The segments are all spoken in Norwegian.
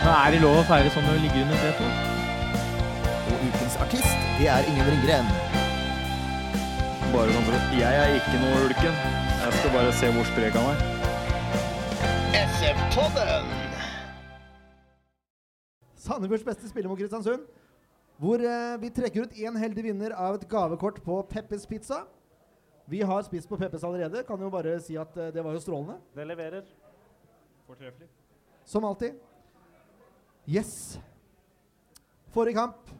Men er det lov å feire sånn når du ligger under setet? Og ukens artist, det er Ingen Ringgren. Bare sånn for at Jeg er ikke noe ulken. Jeg skal bare se hvor sprek han er. SF-podden! Sandefjords beste spiller mot Kristiansund. Hvor eh, vi trekker ut én heldig vinner av et gavekort på Peppes Pizza. Vi har spist på Peppes allerede. Kan jo bare si at eh, det var jo strålende. Det leverer. Fortreffelig. Som alltid. Yes. Forrige kamp.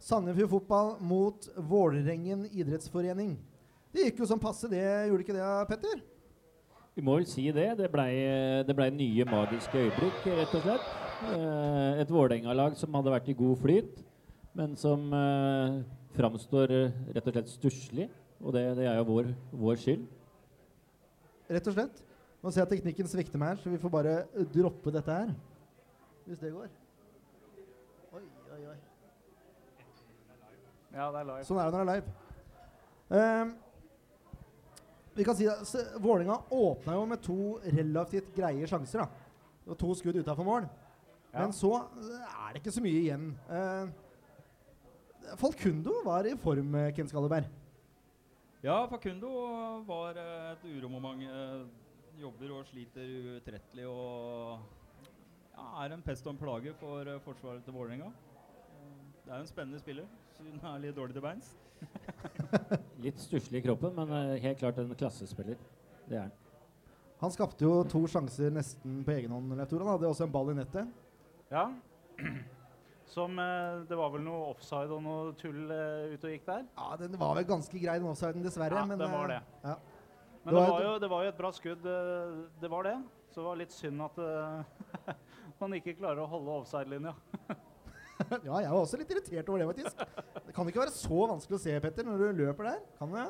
Sandefjord fotball mot Vålerengen idrettsforening. Det gikk jo som passe, det gjorde ikke det, Petter? Vi må vel si det. Det det ble nye magiske øyeblikk, rett og slett. Eh, et Vålerenga-lag som hadde vært i god flyt, men som eh, framstår rett og slett stusslig. Og det, det er jo vår, vår skyld. Rett og slett. Nå ser jeg at teknikken svikter meg her, så vi får bare droppe dette her. Hvis det går. Oi, oi, oi. Ja, det er live. Sånn er det når det er live. Ehm, vi kan si at Vålinga åpna jo med to relativt greie sjanser. da. Det var to skudd utafor mål. Ja. Men så eh, er det ikke så mye igjen. Uh, Falkundo var i form, eh, Ken Skalleberg. Ja, Facundo var eh, et uromoment. Jobber og sliter utrettelig og er en pest og en plage for eh, forsvaret til Vålerenga. Eh, Det er jo en spennende spiller. Hun han er litt dårlig til beins. Litt stusslig i kroppen, men eh, helt klart en klassespiller. Det er han. Han skapte jo to sjanser nesten på egen hånd. Leif Han hadde også en ball i nettet. Ja. Som eh, Det var vel noe offside og noe tull eh, ute og gikk der? Ja, Den var vel ganske grei, den offsiden, dessverre. Ja, men, den var det. Ja. Men Det det var var, et- jo, det var jo et bra skudd. Det var det. Så det var litt synd at eh, man ikke klarer å holde offside-linja. ja, jeg var også litt irritert over det, faktisk. Det kan ikke være så vanskelig å se, Petter, når du løper der. Kan det?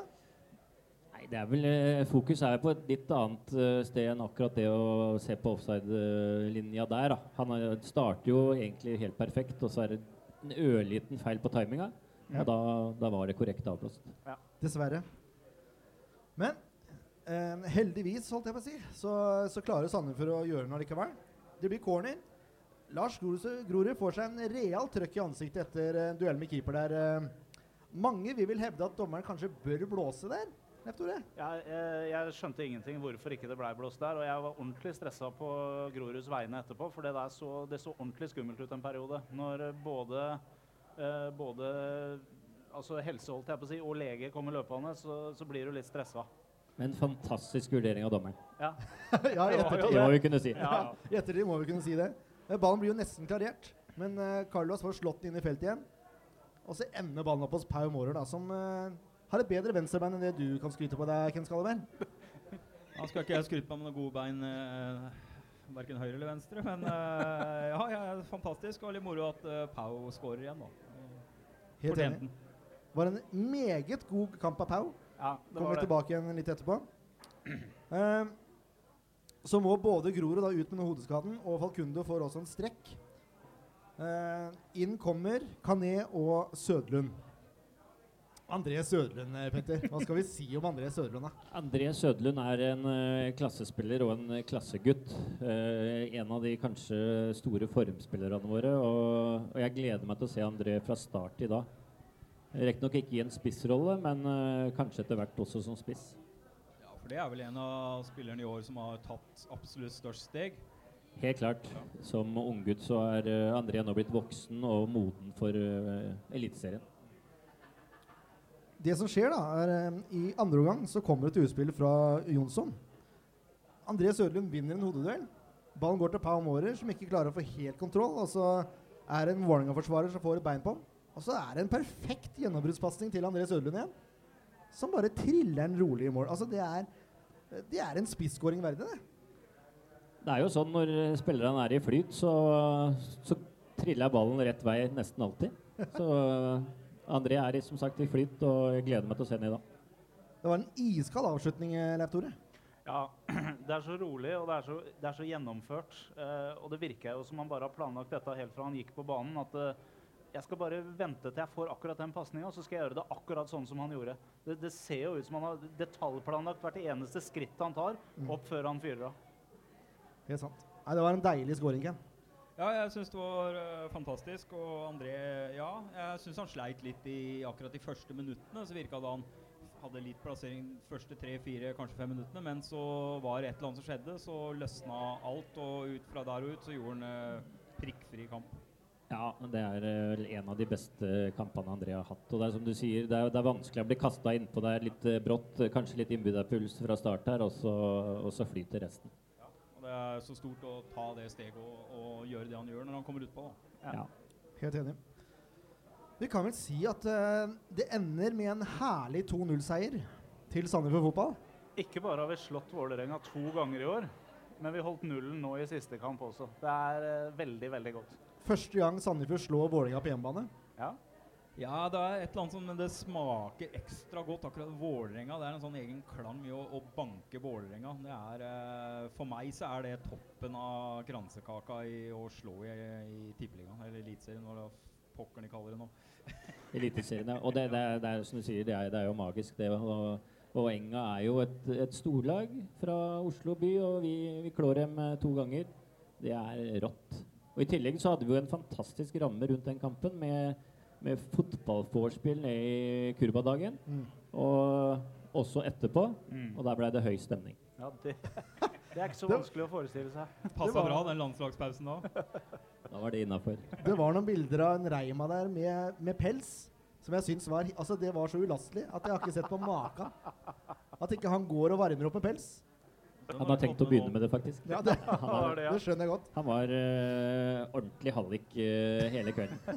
Nei, det er vel, eh, Fokus er på et litt annet eh, sted enn akkurat det å se på offside-linja der. Da. Han er- starter jo egentlig helt perfekt, og så er det en ørliten feil på timinga. Ja. Og da, da var det korrekt avblåst. Dessverre. Men eh, heldigvis, holdt jeg på å si, så, så klarer Sandefjord å gjøre noe likevel. Det blir corner. Lars Grorud får seg en real trøkk i ansiktet etter en duell med keeper der. eh. mange vil vel hevde at dommeren kanskje bør blåse der, Ja, Jeg, jeg, jeg skjønte ingenting hvorfor ikke det blei blåst der. Og jeg var ordentlig stressa på Groruds vegne etterpå, for det, så, det så ordentlig skummelt ut en periode. Når eh, både, eh, både altså helse holdt jeg på å si, og lege kommer løpende, så, så blir du litt stressa. Men fantastisk vurdering av dommeren. Ja. ja, i ettertid. Må vi kunne si. Ja, ja. I ettertid må vi kunne si det. Eh, Ballen blir jo nesten klarert, men uh, Carlos får slått den inn i feltet igjen. Og så ender ballen opp hos Pau Mårer, da, som uh, har et bedre venstrebein enn det du kan skryte på deg, Ken Skalleberg. Han skal ikke jeg skryte på med noen gode bein, uh, verken høyre eller venstre. Men uh, ja, ja, fantastisk og litt moro at uh, Pau skårer igjen, da. Helt enig. det Var en meget god kamp av Pau. Ja, det Kommer var vi det. tilbake igjen litt etterpå. Uh, så må både Grorud da ut med hodeskaden, og Falkundo får også en strekk. Uh, inn kommer Kané og Sødlund. André Sødlund, eh, Petter. Hva skal vi si om André Sødlund? da? André Sødlund er en uh, klassespiller og en eh, klassegutt. Uh, en av de kanskje store formspillerne våre. Og, og jeg gleder meg til å se André fra start i dag. Riktignok ikke i en spissrolle, men uh, kanskje etter hvert også som spiss. Ja, for det er vel en av spillerne i år som har tatt absolutt størst steg. Helt klart. Som unggutt så er uh, André nå blitt voksen og moden for uh, Eliteserien. Det som skjer, da, er um, i andre omgang så kommer et utspill fra Jonsson. André Sødlund vinner en hodeduell. Ballen går til Pau Mårer, som ikke klarer å få helt kontroll. Og så er det en Vålerenga-forsvarer som får et bein på ham. Og så er det en perfekt gjennombruddspasning til André Sødlund igjen. Som bare triller den rolig i mål. Altså, det er, det er en spisskåring verdig, det. Det er jo sånn når spillerne er i flyt, så, så triller ballen rett vei nesten alltid. Så eh, André er som sagt i flyt, og jeg gleder meg til å se den i dag. Det var en iskald avslutning, eh, Leif Tore. Ja, det er så rolig og det er så, det er så gjennomført. Eh, og det virker jo som han bare har planlagt dette helt fra han gikk på banen. At eh, jeg skal bare vente til jeg får akkurat den pasninga, så skal jeg gjøre det akkurat sånn som han gjorde. Det, det ser jo ut som han har detaljplanlagt hvert eneste skritt han tar, opp før han fyrer av. Helt sant. Nei, det var en deilig scoring, Ken. Ja, jeg syns det var eh, fantastisk. Og André, ja, jeg syns han sleit litt i akkurat de første minuttene. Så virka det han hadde litt plassering første tre, fire, kanskje fem minuttene. Men så var det et eller annet som skjedde, så løsna alt. Og ut fra der og ut så gjorde han eh, prikkfri kamp. Ja, det er eh, vel en av de beste kampene André har hatt. Og det er som du sier, det er, det er vanskelig å bli kasta innpå der litt eh, brått. eh, Kanskje litt innbyderpuls fra start her, og så, og så flyter resten. Ja, Og det er så stort å ta det steget og, og gjøre det han gjør når han kommer utpå. Ja. Ja. Helt enig. Vi kan vel si at uh, det ender med en herlig 2-0-seier til Sandefjord Fotball. Ikke bare har vi slått Vålerenga to ganger i år, men vi holdt nullen nå i siste kamp også. Det er uh, veldig, veldig godt. Første gang Sandefjord slår Vålerenga på hjemmebane. Ja. Ja, det er et eller annet som men det smaker ekstra godt. Akkurat Vålerenga. Det er en sånn egen klang i å, å banke Vålerenga. Det er, eh, for meg så er det toppen av kransekaka i å slå i, i Tippeligaen, eller Eliteserien, hva det de kaller det nå. Eliteserien, ja. Og det, det, er, det er som du sier, det er, det er jo magisk, det. Og, og Enga er jo et, et storlag fra Oslo by, og vi, vi klår dem eh, to ganger. Det er rått. Og I tillegg så hadde vi jo en fantastisk ramme rundt den kampen med, med fotballvorspiel nede i Kurbadagen. Mm. Og også etterpå. Mm. Og der ble det høy stemning. ja det, det er ikke så vanskelig å forestille seg. Passa bra, den landslagspausen da. Da var det innafor. Det var noen bilder av en Reima der med, med pels som jeg syns var Altså, det var så ulastelig at jeg har ikke sett på maka. At ikke han går og varmer opp med pels. Han har tenkt å begynne med det, faktisk. Ja, det, var det, det skjønner jeg godt. Han var uh, ordentlig hallik uh, hele kvelden.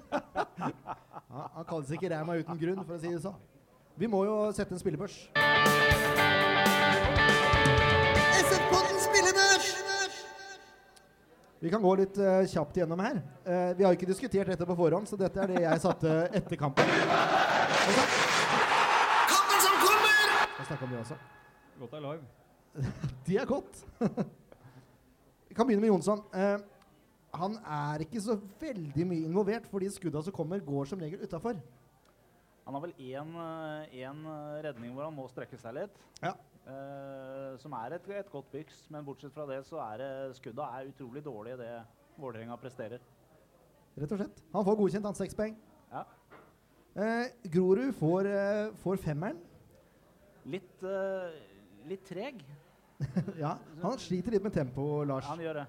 Ja, han kalles ikke Reima uten grunn, for å si det sånn. Vi må jo sette en spillebørs. SF-podden spillebørs! Vi kan gå litt uh, kjapt gjennom her. Eh, vi har ikke diskutert dette på forhånd, så dette er det jeg satte etter kampen. Kampen som kommer! Jeg snakka om det også. Godt er live. De er godt. Vi kan begynne med Jonsson. Eh, han er ikke så veldig mye involvert, fordi skudda som kommer, går som regel utafor. Han har vel én eh, eh, redning hvor han må strekke seg litt. Ja. Eh, som er et, et godt byks, men bortsett fra det så er det skudda er utrolig dårlig det Vålerenga presterer. Rett og slett. Han får godkjent hans seks poeng. Ja. Eh, Grorud får, eh, får femmeren. Litt, eh, litt treg. ja, han sliter litt med tempo, Lars. Han gjør det.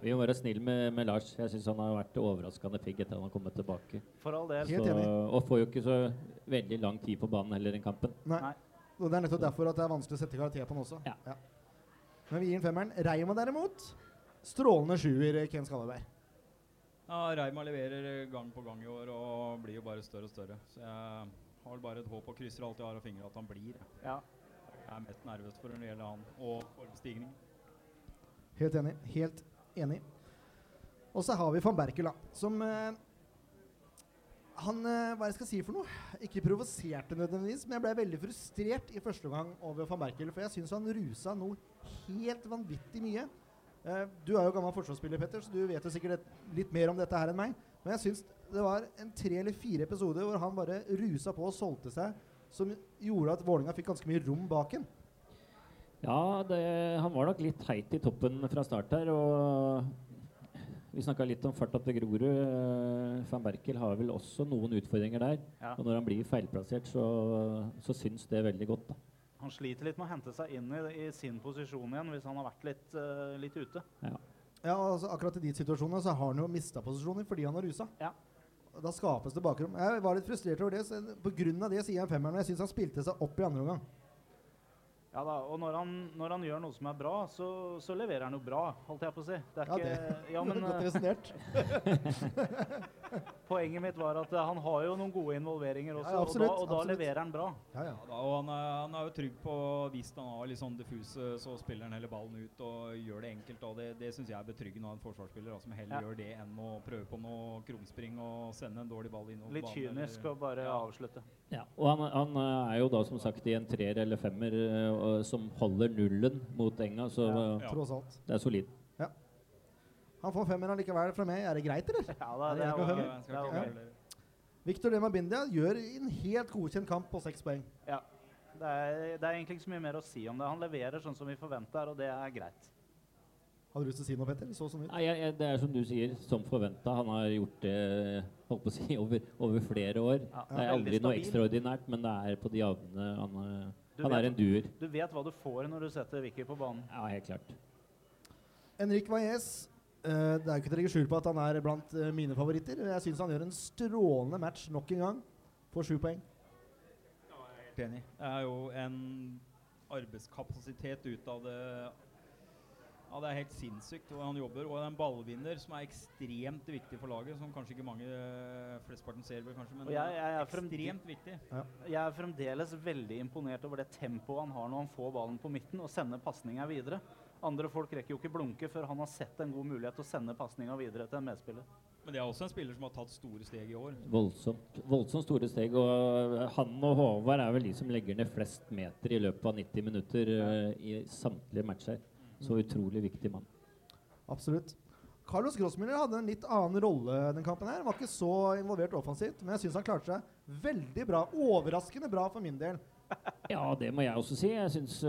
Vi må være snill med, med Lars. Jeg syns han har vært overraskende pigg etter at han har kommet tilbake. For all del. Helt Så, enig. og får jo ikke så veldig lang tid på banen heller den kampen. Nei. Nei. Og Det er nettopp derfor at det er vanskelig å sette karakter på han også. Ja. Men vi gir den femmeren. Reima derimot, strålende sjuer, Ken Skalleberg. Ja, Reima leverer gang på gang i år og blir jo bare større og større. Så jeg har bare et håp og krysser alt jeg har av fingre at han blir. Ja. Er mest nervøs for når det gjelder han og formstigning. Helt enig. Helt enig. Og så har vi van Berkel, da. Som eh, Han eh, Hva jeg skal si for noe? Ikke provoserte nødvendigvis, men jeg ble veldig frustrert i første omgang over van Berkel. For jeg syns han rusa noe helt vanvittig mye. Eh, du er jo gammel forsvarsspiller, Petter, så du vet jo sikkert litt mer om dette her enn meg. Men jeg syns det var en tre eller fire episoder hvor han bare rusa på og solgte seg, som gjorde at Vålinga fikk ganske mye rom bak ham. Ja, det, han var nok litt heit i toppen fra start her. Og vi snakka litt om farta til Grorud. Van Berkel har vel også noen utfordringer der. Ja. Og når han blir feilplassert, så, så syns det veldig godt. da. Han sliter litt med å hente seg inn i, i sin posisjon igjen hvis han har vært litt, uh, litt ute. Ja, altså Akkurat i de situasjonene så har han jo mista posisjoner fordi han har rusa. Ja. Da skapes det bakrom. Jeg var litt frustrert over det. På grunn av det sier jeg femmeren. Og jeg syns han spilte seg opp i andre omgang. Ja da, og når han, når han gjør noe som er bra, så, så leverer han jo bra, holdt jeg på å si. Det er Ja, ikke, ja, men, Godt eh, resonnert. poenget mitt var at eh, han har jo noen gode involveringer også, Ja, og, absolutt, da, og da leverer han bra. Ja, ja. Ja, da, og han er, han er jo trygg på Hvis han har litt sånn diffuse, så spiller han heller ballen ut og gjør det enkelt. Og det, det syns jeg er betryggende av en forsvarsspiller, da, som heller Ja. gjør det enn å prøve på noe krumspring og sende en dårlig ball innover Litt kynisk og bare Ja. avslutte. Ja, og han, han eh, er jo da som sagt i en treer eller femmer eh, og- som holder nullen mot Enga, så Ja. Ja. Tross alt. det er solid. Han får femmeren likevel fra meg. Er det greit, eller? Ja, da, Er det det er Det er ikke ok. kverulere. Victor Dema Bindia gjør en helt godkjent kamp på seks poeng. Ja. Det er, det er egentlig ikke så mye mer å si om det. Han leverer sånn som vi forventer, og det er greit. Har du lyst til å si noe, Petter? Så sånn ut. Nei, jeg, jeg, det er som du sier, som forventa. Han har gjort det holdt på å si, over, over flere år. Ja, Det er aldri noe ekstraordinært, men det er på de jevne. Han, eh, Du han vet- er en duer. Du vet hva du får når du setter Vicky på banen. Ja, helt klart. Henrik Valles. eh, det er jo ikke til å legge skjul på at han er blant eh, mine favoritter. Jeg syns han gjør en strålende match nok en gang. Får sju poeng. Jeg er Helt enig. Det er jo en arbeidskapasitet ut av det Ja, det er helt sinnssykt hvordan han jobber. Og en ballvinner som er ekstremt viktig for laget, som kanskje ikke mange eh, flesteparten ser, vel kanskje, men jeg- jeg er ekstremt viktig. Jeg er fremdeles veldig imponert over det tempoet han har når han får ballen på midten og sender pasninga videre. Andre folk rekker jo ikke blunke før han har sett en god mulighet til å sende pasninga videre til en medspiller. Men det er også en spiller som har tatt store steg i år. Voldsomt, voldsomt store steg. Og eh, han og Håvard er vel de som legger ned flest meter i løpet av 90 minutter ja. i samtlige matcher. Så utrolig viktig mann. Absolutt. Carlos Grossmiller hadde en litt annen rolle den kampen. her. Han var ikke så involvert offensivt, men jeg syns han klarte seg veldig bra. Overraskende bra for min del. Ja, det må jeg også si. Jeg syns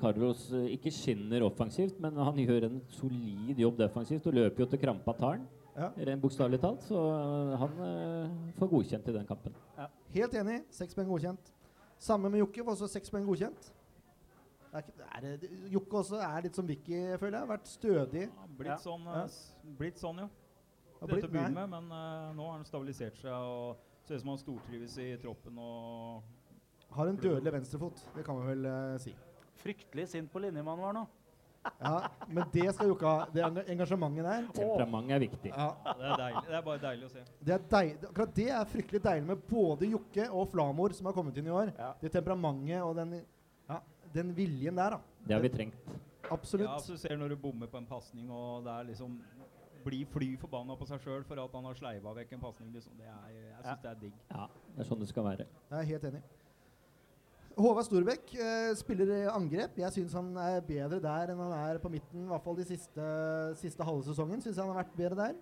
Carlos eh, ikke skinner offensivt, men han gjør en solid jobb defensivt og løper jo til krampa tar han. Ja. Rent bokstavelig talt. Så eh, han uh, får godkjent i den kampen. Helt enig. Seks poeng godkjent. Samme med Jokke, får også seks poeng godkjent. Det er er, Jokke også er litt som Vicky, føler jeg. Vært stødig. Ja, blitt, Sånn, Ja. eh, blitt sånn, ja. Dette Til blitt- begynne med, men uh, nå har han stabilisert seg og ser ut som han stortrives i troppen. og Har en dødelig venstrefot. Det kan vi vel uh, si. Fryktelig sint på linjemannen var nå. Ja, Men det skal Jokke ha. Det engasjementet der. Temperamentet er viktig. Ja, ja, det, er deilig. det er bare deilig å se. det er deilig, akkurat det er fryktelig deilig med både Jokke og Flamor, som har kommet inn i år. Ja. Det temperamentet og den, ja, den viljen der, da. Det har vi trengt. Absolutt. Ja, så du ser når du bommer på en pasning, og det er liksom blir fly forbanna på seg sjøl for at han har sleiva vekk en pasning. Liksom. Det er, jeg syns det er digg. Ja, det er sånn det skal være. Jeg er helt enig. Håvard Storbekk eh, spiller angrep. Jeg syns han er bedre der enn han er på midten. I hvert fall de siste, siste halve sesongen. Syns jeg han har vært bedre der.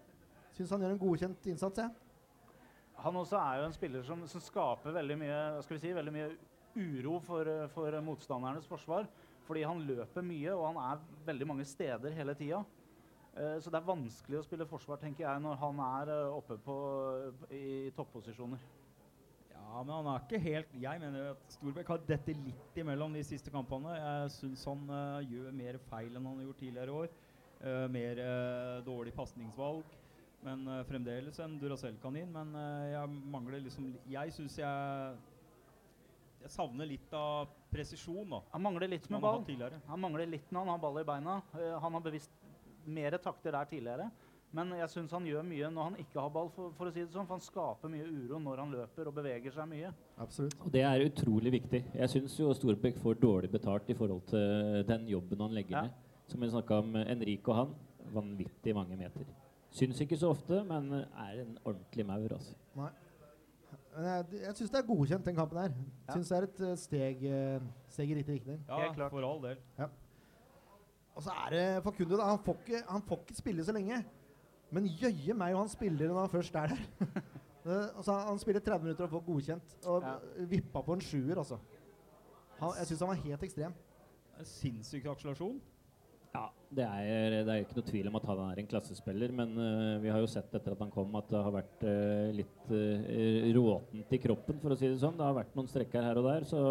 Syns han gjør en godkjent innsats. jeg. Han også er jo en spiller som, som skaper veldig mye, skal vi si, veldig mye uro for, eh, for motstandernes forsvar. Fordi han løper mye, og han er veldig mange steder hele tida. Eh, så det er vanskelig å spille forsvar, tenker jeg, når han er eh, oppe på, i topposisjoner. Ja, men han er ikke helt Jeg mener at Storbekk har dette litt imellom de siste kampene. Jeg syns han uh, gjør mer feil enn han har gjort tidligere i år. Uh, mer uh, dårlig pasningsvalg. Men fremdeles en Duracell-kanin. Men jeg mangler liksom Jeg syns jeg Jeg savner litt av presisjon, da. Han mangler litt med han ball. Han mangler litt når han har ball i beina. Uh, han har bevisst mer takter der tidligere. Men jeg syns han gjør mye når han ikke har ball, for, for å si det sånn. For han skaper mye uro når han løper og beveger seg mye. Absolutt. Og det er utrolig viktig. Jeg syns jo Storbekk får dårlig betalt i forhold til den jobben han legger Ja. ned. Som vi snakka om, Enrique og han. Vanvittig mange meter. Syns ikke så ofte, men er en ordentlig maur, altså. Nei. Men jeg, jeg syns det er godkjent, den kampen her. Ja. Syns det er et eh, steg, eh, steg i riktig riktning. Ja, Helt klart. for all del. Og så er det Facundo, da. Han får, ikke, han får ikke spille så lenge. Men jøye meg og han spiller når han først er der. Altså, han spiller 30 minutter og får godkjent. Og Ja. vippa på en sjuer, altså. Han, jeg syns han var helt ekstrem. En Sinnssyk akselerasjon. Ja, det er, det er ikke noe tvil om at han er en klassespiller, men uh, vi har jo sett etter at han kom at det har vært uh, litt uh, råtent i kroppen, for å si det sånn. Det har vært noen strekker her og der, så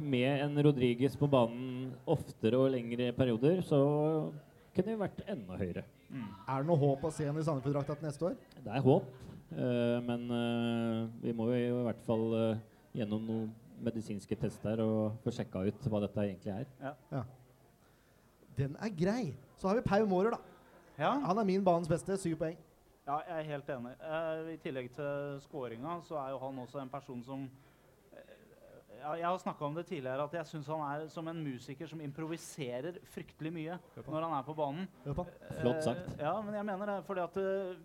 med en Rodriges på banen oftere og lengre perioder, så kunne vi vært enda høyere. Er det noe håp å se ham i Sandefjord-drakta til neste år? Det er håp, eh, men eh, vi må jo i hvert fall eh, gjennom noen medisinske tester og få sjekka ut hva dette egentlig er. Den er grei. Så har vi Pau Mårer, da. Ja, Han er min banens beste. Syv poeng. Ja, jeg er helt enig. Eh, I tillegg til scoringa, så er jo han også en person som eh, Jeg har snakka om det tidligere, at jeg syns han er som en musiker som improviserer fryktelig mye når han er på banen. Hør. Flott sagt. Eh, ja, men jeg mener det. fordi at eh,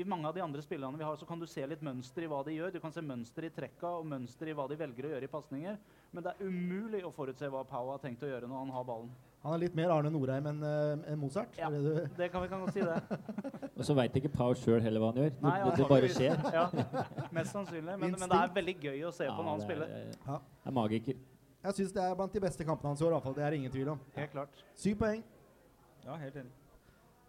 i mange av de andre spillerne vi har, så kan du se litt mønster i hva de gjør. Du kan se mønster i trekka og mønster i hva de velger å gjøre i pasninger. Men det er umulig å forutse hva Pau har tenkt å gjøre når han har ballen. Han er litt mer Arne Norheim enn eh, enn Mozart. Ja. det Det kan vi kan godt si det. Og så veit ikke Pau sjøl heller hva han gjør. Det, Nei, det, det bare antageligvis. skjer. Ja, mest sannsynlig. Men, men det er veldig gøy å se på når han spiller. er, Ja. er magiker. Jeg syns det er blant de beste kampene hans i år. i hvert fall. Det er ingen tvil om. Helt klart. Syv poeng. Ja, helt enig.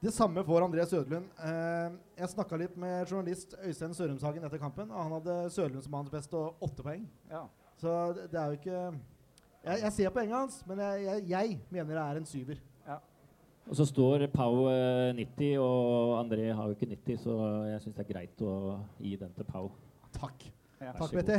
Det samme får André Sødlund. Eh, jeg snakka litt med journalist Øystein Sørumshagen etter kampen, og han hadde Sødlund som hans beste og åtte poeng. Ja. Så det, det er jo ikke Jeg, jeg ser poenget hans, men jeg, jeg, jeg mener det er en syver. Og så står Pau eh, 90, og André har jo ikke 90, så jeg syns det er greit å gi den til Pau. Takk. Ja. Takk. Betty.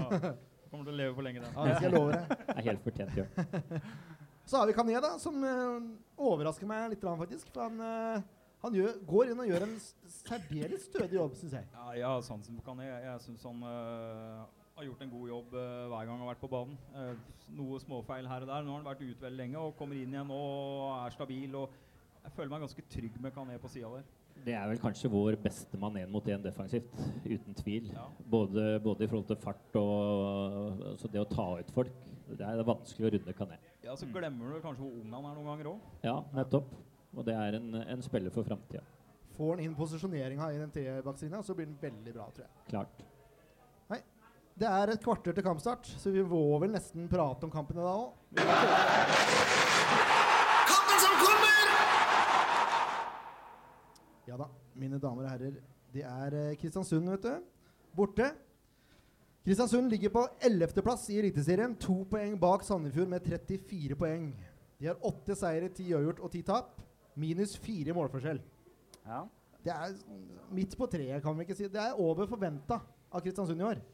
Kommer til å leve for lenge, den. Ja, det skal jeg love deg. Det er helt fortjent gjort. Så har vi Kané, da, som uh, overrasker meg litt, faktisk. For han, uh, han gjør, går inn og gjør en særdeles stødig jobb, syns jeg. Ja, jeg har sansen for Kané. Jeg, jeg syns han øh, har gjort en god jobb øh, hver gang han har vært på banen. Eh, noe småfeil her og der. Nå har han vært ute veldig lenge og kommer inn igjen og er stabil. og Jeg føler meg ganske trygg med Kané på sida der. Det er vel kanskje vår beste mann én mot én defensivt, uten tvil. Ja. Både, både i forhold til fart og altså det å ta ut folk. Det er vanskelig å runde Kané. Ja, Så glemmer du kanskje hvor ung han er noen ganger òg. Ja, nettopp. Og det er en, en spiller for framtida. Får han inn posisjoneringa i den trebakkslinja, så blir den veldig bra, tror jeg. Klart. Det er et kvarter til kampstart, så vi må vel nesten prate om kampene da òg. Kampen som kommer! Ja da, mine damer og herrer. Det er eh, Kristiansund, vet du. Borte. Kristiansund ligger på 11.-plass i Eliteserien. To poeng bak Sandefjord med 34 poeng. De har åtte seire, ti uavgjort og ti tap. Minus fire målforskjell. Ja. Det er midt på treet, kan vi ikke si. Det er over forventa av Kristiansund i år.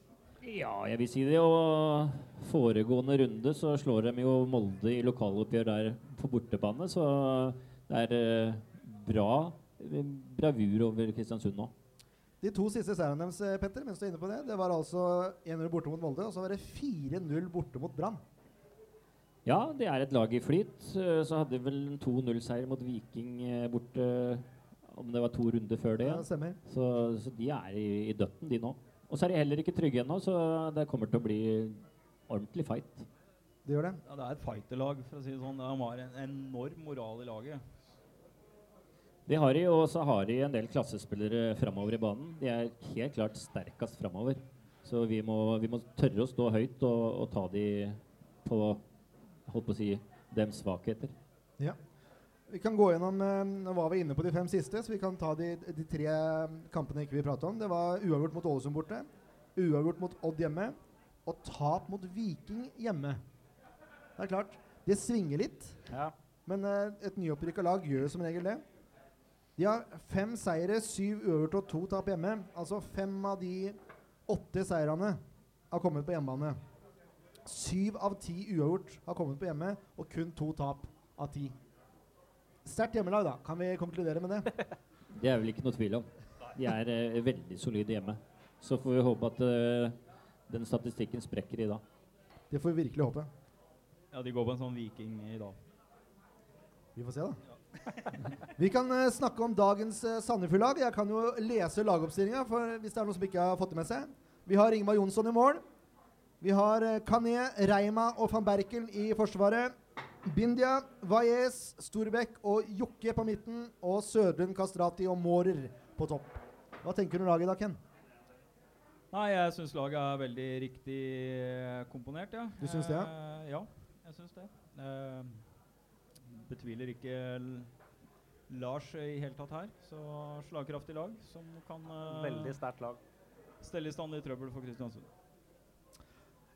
Ja, jeg vil si det. Og foregående runde så slår de jo Molde i lokaloppgjør der på bortebane, så det er eh, bra eh, bravur over Kristiansund nå. De to siste seirene deres, eh, Petter, mens du er inne på det, det var altså 1-0 borte mot Molde, og så var det 4-0 borte mot Brann. Ja, det er et lag i flyt. Så hadde de vel en 2-0-seier mot Viking borte om det var to runder før det. Ja, det. Så, så de er i, i døtten, de nå. Og så er de heller ikke trygge ennå, så det kommer til å bli ordentlig fight. Det gjør det. Ja, det er et fighterlag, for å si det sånn. De har en enorm moral i laget. Det har de, og så har de en del klassespillere framover i banen. De er helt klart sterkest framover. Så vi må, vi må tørre å stå høyt og, og ta de på holdt på å si dems svakheter. Ja. Vi kan gå gjennom eh, Nå var vi inne på de fem siste, så vi kan ta de, de tre kampene ikke vi pratet om. Det var uavgjort mot Ålesund borte, uavgjort mot Odd hjemme og tap mot Viking hjemme. Det er klart, det svinger litt, ja. men uh, et nyopprykka lag gjør som regel det. De har fem seire, syv uavgjort og to tap hjemme. Altså fem av de åtte seirene har kommet på hjemmebane. Syv av ti uavgjort har kommet på hjemme, og kun to tap av ti. Sterkt hjemmelag, da. Kan vi konkludere med det? Det er vel ikke noe tvil om. De er eh, veldig solide hjemme. Så får vi håpe at eh, den statistikken sprekker i dag. Det får vi virkelig håpe. Ja, De går på en sånn viking i dag. Vi får se, da. Vi kan eh, snakke om dagens uh, Sandefjord-lag. Jeg kan jo lese lagoppstillinga, for hvis det er noen som ikke har fått det med seg. Vi har Ingvar Jonsson i mål. Vi har uh, Kané, Reima og van Berkel i forsvaret. Bindia, Valles, Storbekk og Jokke på midten. Og Sødlund, Kastrati og Mårer på topp. Hva tenker du om laget da, Ken? Nei, jeg syns laget er veldig riktig eh, komponert, ja. Du syns det, ja? Eh, ja, jeg syns det. Eh, betviler ikke Lars i hele tatt her. Så slagkraftig lag som kan eh, Veldig sterkt lag. stelle i stand litt trøbbel for Kristiansund.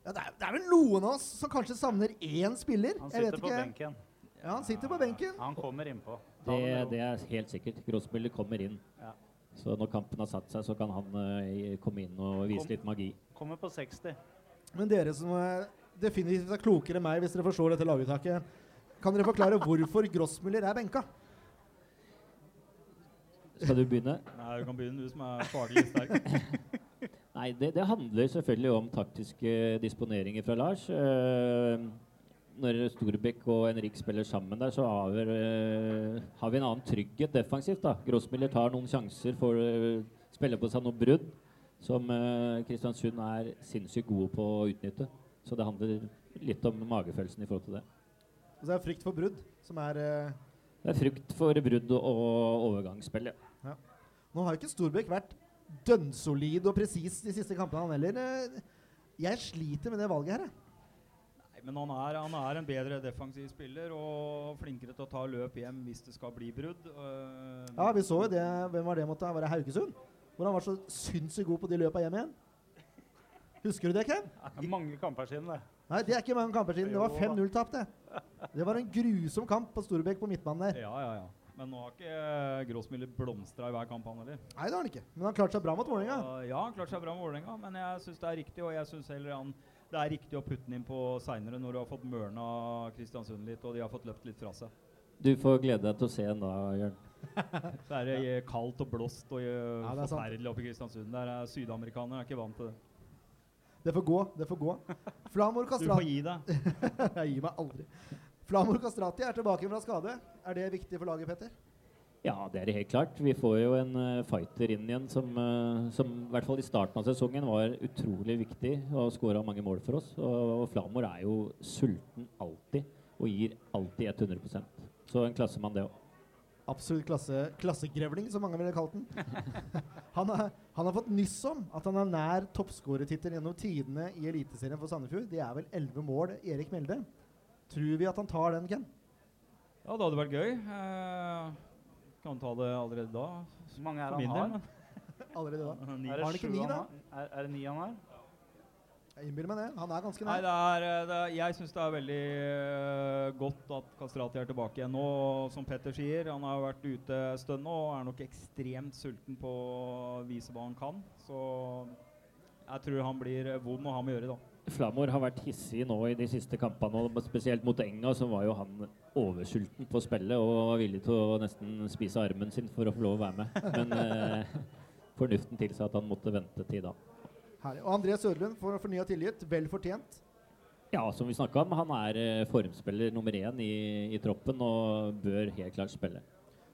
Ja, det, er, det er vel noen av oss som kanskje savner én spiller. Han Jeg vet sitter på ikke. benken. Ja, han sitter på benken. Han kommer innpå. Det, det er helt sikkert. Grossmiller kommer inn. Ja. Så når kampen har satt seg, så kan han uh, komme inn og vise Kom. litt magi. Kommer på 60. Men dere som er definitivt er klokere enn meg hvis dere forstår dette laguttaket, kan dere forklare hvorfor Grossmiller er benka? Skal du begynne? Nei, du kan begynne, du som er faglig sterk. Nei, det, det handler selvfølgelig om taktiske disponeringer fra Lars. Eh, når Storbekk og Henrik spiller sammen der, så har vi, eh, har vi en annen trygghet defensivt. da. Grossmiller tar noen sjanser, får eh, spille på seg noen brudd, som eh, Kristiansund er sinnssykt gode på å utnytte. Så det handler litt om magefølelsen i forhold til det. Og så er det frykt for brudd, som er eh, Det er frykt for brudd og overgangsspill, ja. Nå har ikke Storbekk vært dønnsolid og presis de siste kampene, han heller. Eh, Jeg sliter med det valget her, jeg. Nei, men han er, han er en bedre defensiv spiller og flinkere til å ta løp hjem hvis det skal bli brudd. Uh, Ja, vi så jo det. Hvem var det mot? deg? Var det Haugesund? Hvor han var så sinnssykt god på de løpa hjem igjen. Husker du det, Ken? Det er mange kamper siden, det. Nei, det er ikke mange kamper siden. Det var 5-0-tap, det. Det var en grusom kamp på Storbekk på midtbanen der. Ja, ja, ja. Men nå har ikke eh, Grossmiller blomstra i hver kamp, han heller. Nei, det har han ikke. Men han klarte seg bra mot Vålerenga. Uh, ja, han klarte seg bra mot Vålerenga, men jeg syns det er riktig. Og jeg syns heller han, det er riktig å putte den inn på seinere, når du har fått mørna Kristiansund litt, og de har fått løpt litt fra seg. Du får glede deg til å se den da, Jørn. Så er det eh, kaldt og blåst og eh, Ja, det er forferdelig oppe i Kristiansund. Der er sydamerikanere er ikke vant til det. Det får gå. Det får gå. Flamor Du får gi deg. Jeg gir meg aldri. Flamor Kastrati er tilbake fra skade. Er det viktig for laget, Petter? Ja, det er det helt klart. Vi får jo en eh, fighter inn igjen som, eh, som i hvert fall i starten av sesongen var utrolig viktig og skåra mange mål for oss. Og, og Flamor er jo sulten alltid og gir alltid 100% Så en klassemann, det òg. Absolutt klasse, klassegrevling, som mange ville kalt den. Han har, han har fått nyss om at han er nær toppskårertittel gjennom tidene i Eliteserien for Sandefjord. Det er vel elleve mål, Erik Melde. Tror vi at han tar den, Ken? Ja, det hadde vært gøy. Eh, kan ta det allerede da. Hvor mange er han har? Allerede da. Er Har han det ikke ni, da? Er, er det ni han har? Jeg innbiller meg det. Han er ganske Nei, det er, eh, det er, jeg syns det er veldig uh, godt at Kastrati er tilbake igjen nå. Og som Petter sier, han har vært ute en stund nå og er nok ekstremt sulten på å vise hva han kan. Så jeg tror han blir eh, vond å ha med å gjøre, da. Flamor har vært hissig nå i de siste kampene, og spesielt mot Enga så var jo han oversulten på spillet og var villig til å nesten spise armen sin for å få lov å være med. Men eh, fornuften tilsa at han måtte vente til da. Herlig. Og André Sørlund får fornya tilgitt. Vel fortjent. Ja, som vi snakka om, han er eh, formspiller nummer én i, i troppen og bør helt klart spille.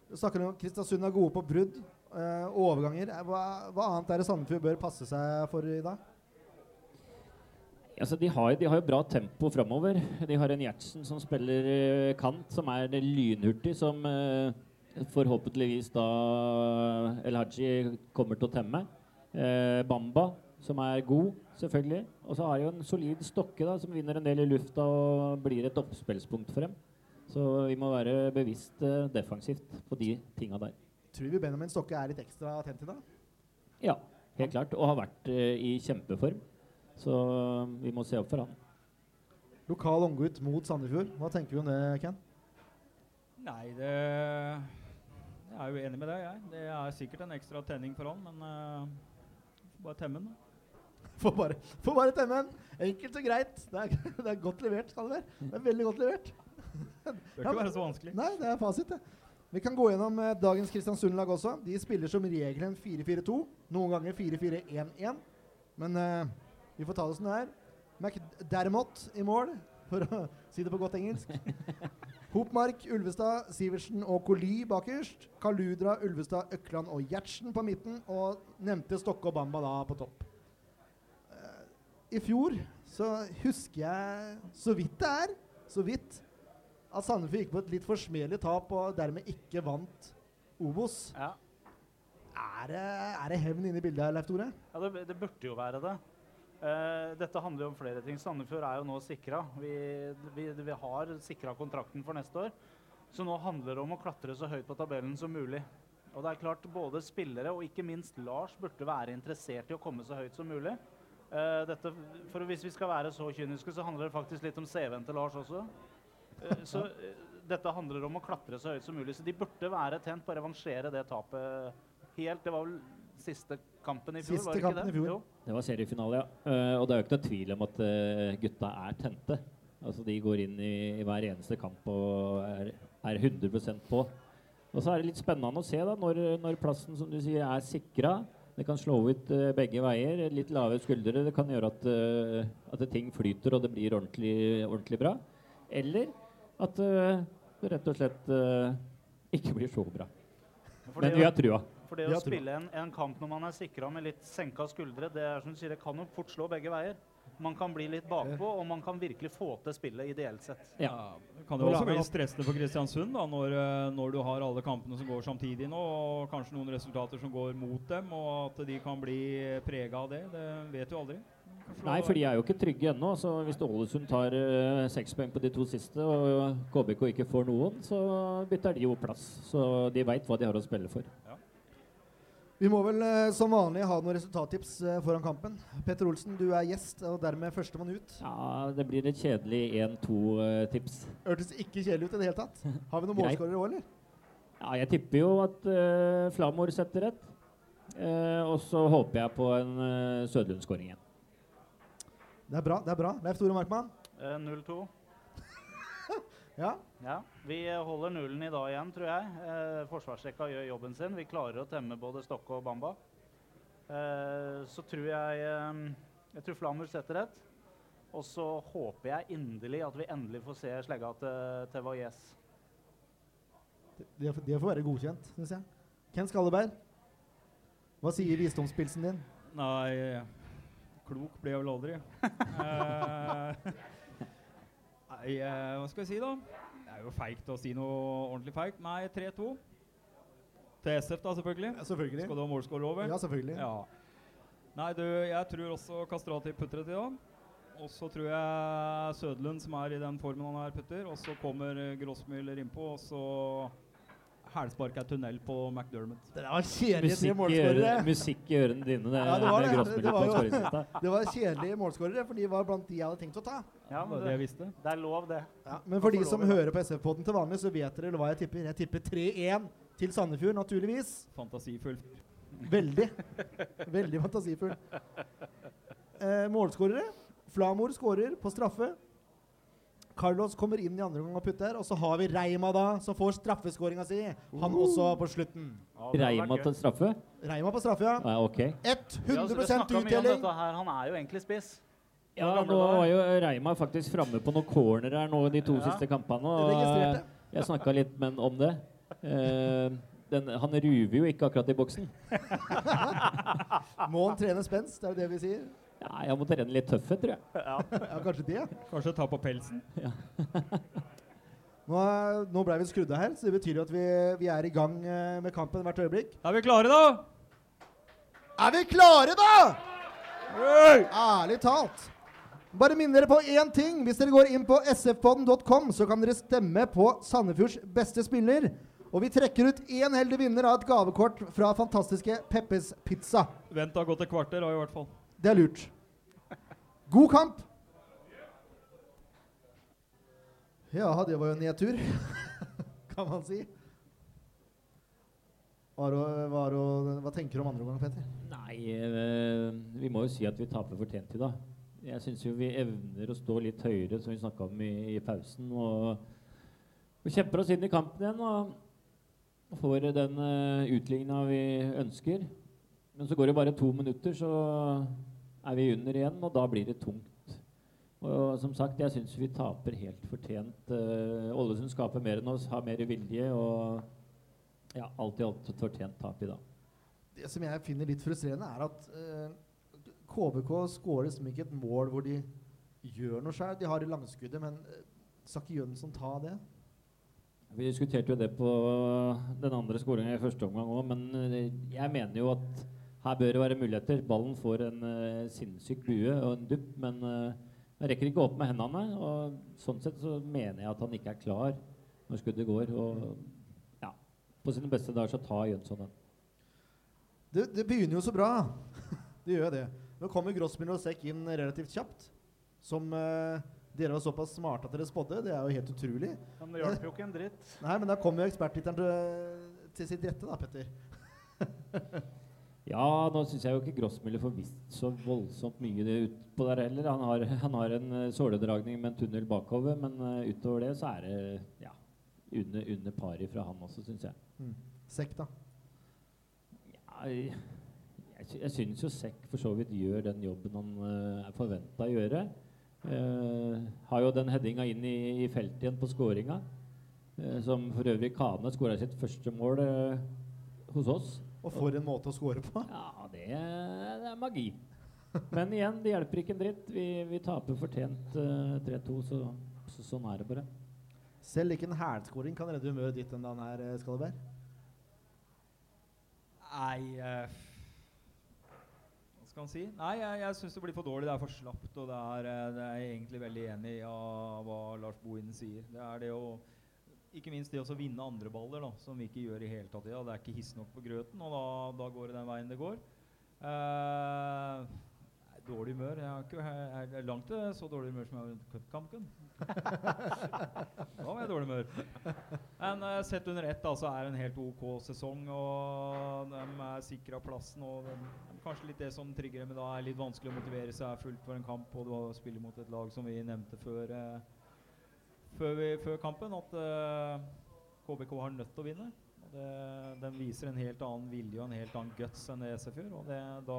Du snakker om Kristiansund er gode på brudd eh, overganger. Eh, Hva, hva annet er det Sandefjord bør passe seg for i dag? Altså, de, har, de har jo bra tempo framover. De har en Gjertsen som spiller eh, kant, som er lynhurtig, som eh, forhåpentligvis da El Haji kommer til å temme. Eh, Bamba, som er god, selvfølgelig. Og så har de jo en solid Stokke, da, som vinner en del i lufta og blir et oppspillspunkt for dem. Så vi må være bevisst eh, defensivt på de tinga der. Tror vi Benjamin Stokke er litt ekstra tent i dag? Ja, helt klart. Og har vært eh, i kjempeform. Så vi må se opp for han. Lokal unggutt mot Sandefjord. Hva tenker vi om det, Ken? Nei, det Jeg er jo enig med deg, jeg. Det er sikkert en ekstra tenning for han, men uh, bare temme den. Får bare, får bare temme den. Enkelt og greit. Det er, det er godt levert, skal det være. Det er veldig godt levert. Bør Ja, ikke være så vanskelig. Nei, det er fasit, det. Vi kan gå gjennom eh, dagens Kristiansund-lag også. De spiller som regel en 4-4-2. Noen ganger 4-4-1-1. Men eh, vi får ta det som det er. McDermott i mål, for å si det på godt engelsk. Hopmark, Ulvestad, Sivertsen og Koli bakerst. Kaludra, Ulvestad, Økland og Gjertsen på midten. Og nevnte Stokke og Bamba da på topp. Eh, I fjor så husker jeg så vidt det er, så vidt, at Sandefjord gikk på et litt forsmedelig tap og dermed ikke vant Obos. Ja. Er det, er det hevn inne i bildet her, Leif Tore? Ja, det, det burde jo være det. Eh, dette handler jo om flere ting. Sandefjord er jo nå sikra. Vi, vi, vi har sikra kontrakten for neste år. Så nå handler det om å klatre så høyt på tabellen som mulig. Og det er klart Både spillere og ikke minst Lars burde være interessert i å komme så høyt som mulig. Uh, dette, for Hvis vi skal være så kyniske, så handler det faktisk litt om CV-en til Lars også. Uh, så dette handler om å klatre så høyt som mulig. Så de burde være tent på å revansjere det tapet helt Det var vel siste kampen i fjor? Siste var det ikke det? i fjor. Det var seriefinale, ja. Uh, og det er jo ikke noe tvil om at uh, gutta er tente. Altså De går inn i, i hver eneste kamp og er, er 100% på. Og så er det litt spennende å se da, når, når plassen som du sier er sikra. Det kan slå ut uh, begge veier. Litt lave skuldre det kan gjøre at, at ting flyter og det blir ordentlig, ordentlig bra. Eller at det rett og slett ikke blir så bra. Men vi har trua. For det å spille en, en kamp når man er sikra med litt senka skuldre, det er som du sier, det kan jo fort slå begge veier. Man kan bli litt bakpå, og man kan virkelig få til spillet ideelt sett. Ja. Det kan jo også bli stressende for Kristiansund da, når, eh, når du har alle kampene som går samtidig nå, og kanskje noen resultater som går mot dem, og at de kan bli prega av det. Det vet du aldri. Nei, for de er jo ikke trygge ennå. Så hvis Ålesund tar seks poeng på de to siste, og KBK ikke får noen, så bytter de jo plass. Så de veit hva de har å spille for. Vi må vel eh, som vanlig ha noen resultattips eh, foran kampen. Petter Olsen, du er gjest, og dermed førstemann ut. Ja, det blir et kjedelig 1-2-tips. Hørtes ikke kjedelig ut i det hele tatt. Har vi noen målskårere òg, eller? Ja, jeg tipper jo at uh, Flamor setter rett. Uh, og så håper jeg på en uh, Sødlund-skåring igjen. Det er bra. det er bra. Leif Tore Markmann. Uh, 0-2. Ja. Ja, vi eh, holder nullen i dag igjen, tror jeg. Eh, forsvarsrekka gjør jobben sin. Vi klarer å temme både Stokke og Bamba. Eh, så tror jeg eh, Jeg tror Flamur setter ett. Og så håper jeg inderlig at vi endelig får se slegga til, til Valles. Det, det får- være godkjent, syns jeg. Ken Skalleberg, hva sier visdomspilsen din? Nei, klok blir jeg vel aldri. Nei, eh, hva skal jeg si, da? Det er jo feigt å si noe ordentlig feigt. Nei, 3-2. Til SF, da, selvfølgelig. Ja, selvfølgelig. Skal du ha målscore over? Ja, selvfølgelig. Ja. Nei, du, jeg tror også Kastrati putter et i dag. Og så tror jeg Sødlund, som er i den formen han er, putter. Og så kommer Grossmüller innpå, og så hælspark er tunnel på McDermott. Det var kjedelige tre målskårere. musikk i ørene dine. Det, Ja, det var det. Det var jo- Det var kjedelige målskårere, for de var blant de jeg hadde tenkt å ta. Ja, men det det, det er lov, det. Ja, men for de som lov hører på SF-podden til vanlig, så vet dere hva jeg tipper. Jeg tipper 3-1 til Sandefjord, naturligvis. Fantasifull. Veldig. Veldig fantasifull. Eh, målskårere. Flamor skårer på straffe. Carlos kommer inn i andre omgang og putter. Og så har vi Reima, da, som får straffeskåringa si. Han også på slutten. Ja, Reima til straffe? Reima på straffe, ja. Ja, ok. 100 Ja, altså, snakket mye om uttelling. Han er jo egentlig spiss. Ja, nå var jo Reima faktisk framme på noen corner her nå de to Ja. siste kampene. Jeg Og eh, jeg snakka litt med han om det. Uh, den, han ruver jo ikke akkurat i boksen. Må han trene spenst, er det det vi sier? Ja, jeg må trene litt tøffhet, tror jeg. Ja. Ja, kanskje det. Kanskje ta på pelsen. Nå, er- nå ble vi skrudd av her, så det betyr jo at vi, vi er i gang eh, med kampen hvert øyeblikk. Er vi klare, da! Er vi klare, da?! Ærlig talt. Bare minner dere på én ting. Hvis dere går inn på sfpodden.com, så kan dere stemme på Sandefjords beste spiller. Og vi trekker ut én heldig vinner av et gavekort fra fantastiske Peppes Pizza. Vent, da, gå til et kvarter, da, i hvert fall. Det er lurt. God kamp! Ja, det var jo en nedtur, kan man si. Var det- hva tenker du om andre omgang, Petter? Nei, eh, vi må jo si at vi taper fortjent i dag. Jeg syns jo vi evner å stå litt høyere, som vi snakka om i, i pausen. Og, og kjemper oss inn i kampen igjen og får den uh, utligna vi ønsker. Men så går det bare to minutter, så er vi under igjen, og da blir det tungt. Og som sagt, jeg syns vi taper helt fortjent. Uh, Ålesund skaper mer enn oss, har mer vilje og ja, alt i alt fortjent tap i dag. Det som jeg finner litt frustrerende, er at eh, KBK skårer liksom ikke et mål hvor de gjør noe sjøl. De har det langskuddet, men uh, skal ikke Jønsson ta det? Vi diskuterte jo det på den andre skåringa i første omgang òg, men eh, jeg mener jo at her bør det være muligheter. Ballen får en uh, sinnssyk bue og en dupp, men uh, han rekker ikke opp med hendene. Og sånn sett så mener jeg at han ikke er klar når skuddet går. Og ja, på sine beste dager så tar Jønsson den. Det, det begynner jo så bra. det gjør det. Nå kommer Grossmiller og Sekk inn relativt kjapt. Som uh, dere var såpass smarte at dere spådde. Det er jo helt utrolig. Men det hjalp jo ikke en dritt. Nei, men da kommer jo ekspertlytteren til, til sitt rette, da, Petter. Ja, nå syns jeg jo ikke Grossmiller får visst så voldsomt mye det utpå der heller. Han har, han har en uh, såledragning med en tunnel bakover, men uh, utover det så er det ja, under, under pari fra han også, syns jeg. Mm. Sekk, da. Ja, jeg, jeg, syns jo Sekk for så vidt gjør den jobben han uh, er forventa å gjøre. Uh, har jo den headinga inn i, i feltet igjen på skåringa. eh, som for øvrig Kane skåra sitt første mål eh, hos oss. Og for en måte å score på. Ja, det er, det er magi. Men igjen, det hjelper ikke en dritt. Vi, vi taper fortjent uh, 3-2, så, så sånn er det bare. Selv ikke en hælskåring kan redde humøret ditt enn den her, eh, Skalleberg. Nei uh, Hva skal man si? Nei, jeg, jeg syns det blir for dårlig. Det er for slapt. Og det er, eh, det er jeg egentlig veldig enig i av hva Lars Bohinen sier. Det er det å Ikke minst det å vinne andre baller, da, som vi ikke gjør i hele tatt. Ja, det er ikke hiss nok på grøten, og da, da går det den veien det går. Uh, dårlig humør Jeg har ikke, jeg er langt til så dårlig humør som jeg har under cupkampen. da var jeg dårlig humør. Men uh, sett under ett da, så er det en helt OK sesong. Og de er sikra plassen. Og de, kanskje litt det som trigger dem. Da er litt vanskelig å motivere seg fullt for en kamp. Og du spiller mot et lag som vi nevnte før, eh, før, vi, før kampen, at eh, KBK har nødt til å vinne. Og det, den viser en helt annen vilje og en helt annen guts enn det SF gjør. Og det, da,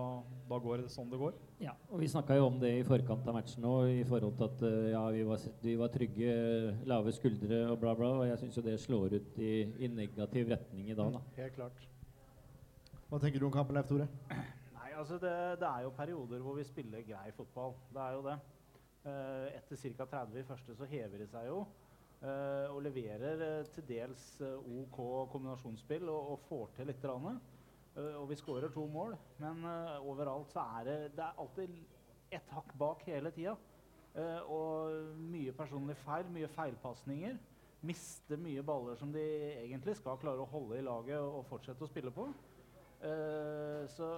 da går det sånn det går. Ja, og Vi snakka jo om det i forkant av matchen òg, i forhold til at eh, ja, vi, var, vi var trygge, lave skuldre og bla, bla. Og jeg syns jo det slår ut i, i negativ retning i dag, da. Helt klart. Hva tenker du om kampen, Leif Tore? Nei, altså det, det er jo perioder hvor vi spiller grei fotball. Det er jo det. Eh, etter ca. 30 i første så hever de seg jo. eh, og leverer eh, til dels OK kombinasjonsspill og, og får til litt. Og vi skårer to mål, men overalt så er det, det er alltid ett hakk bak hele tida. Og mye personlig feil, mye feilpasninger. Mister mye baller som de egentlig skal klare å holde i laget og, fortsette å spille på. Så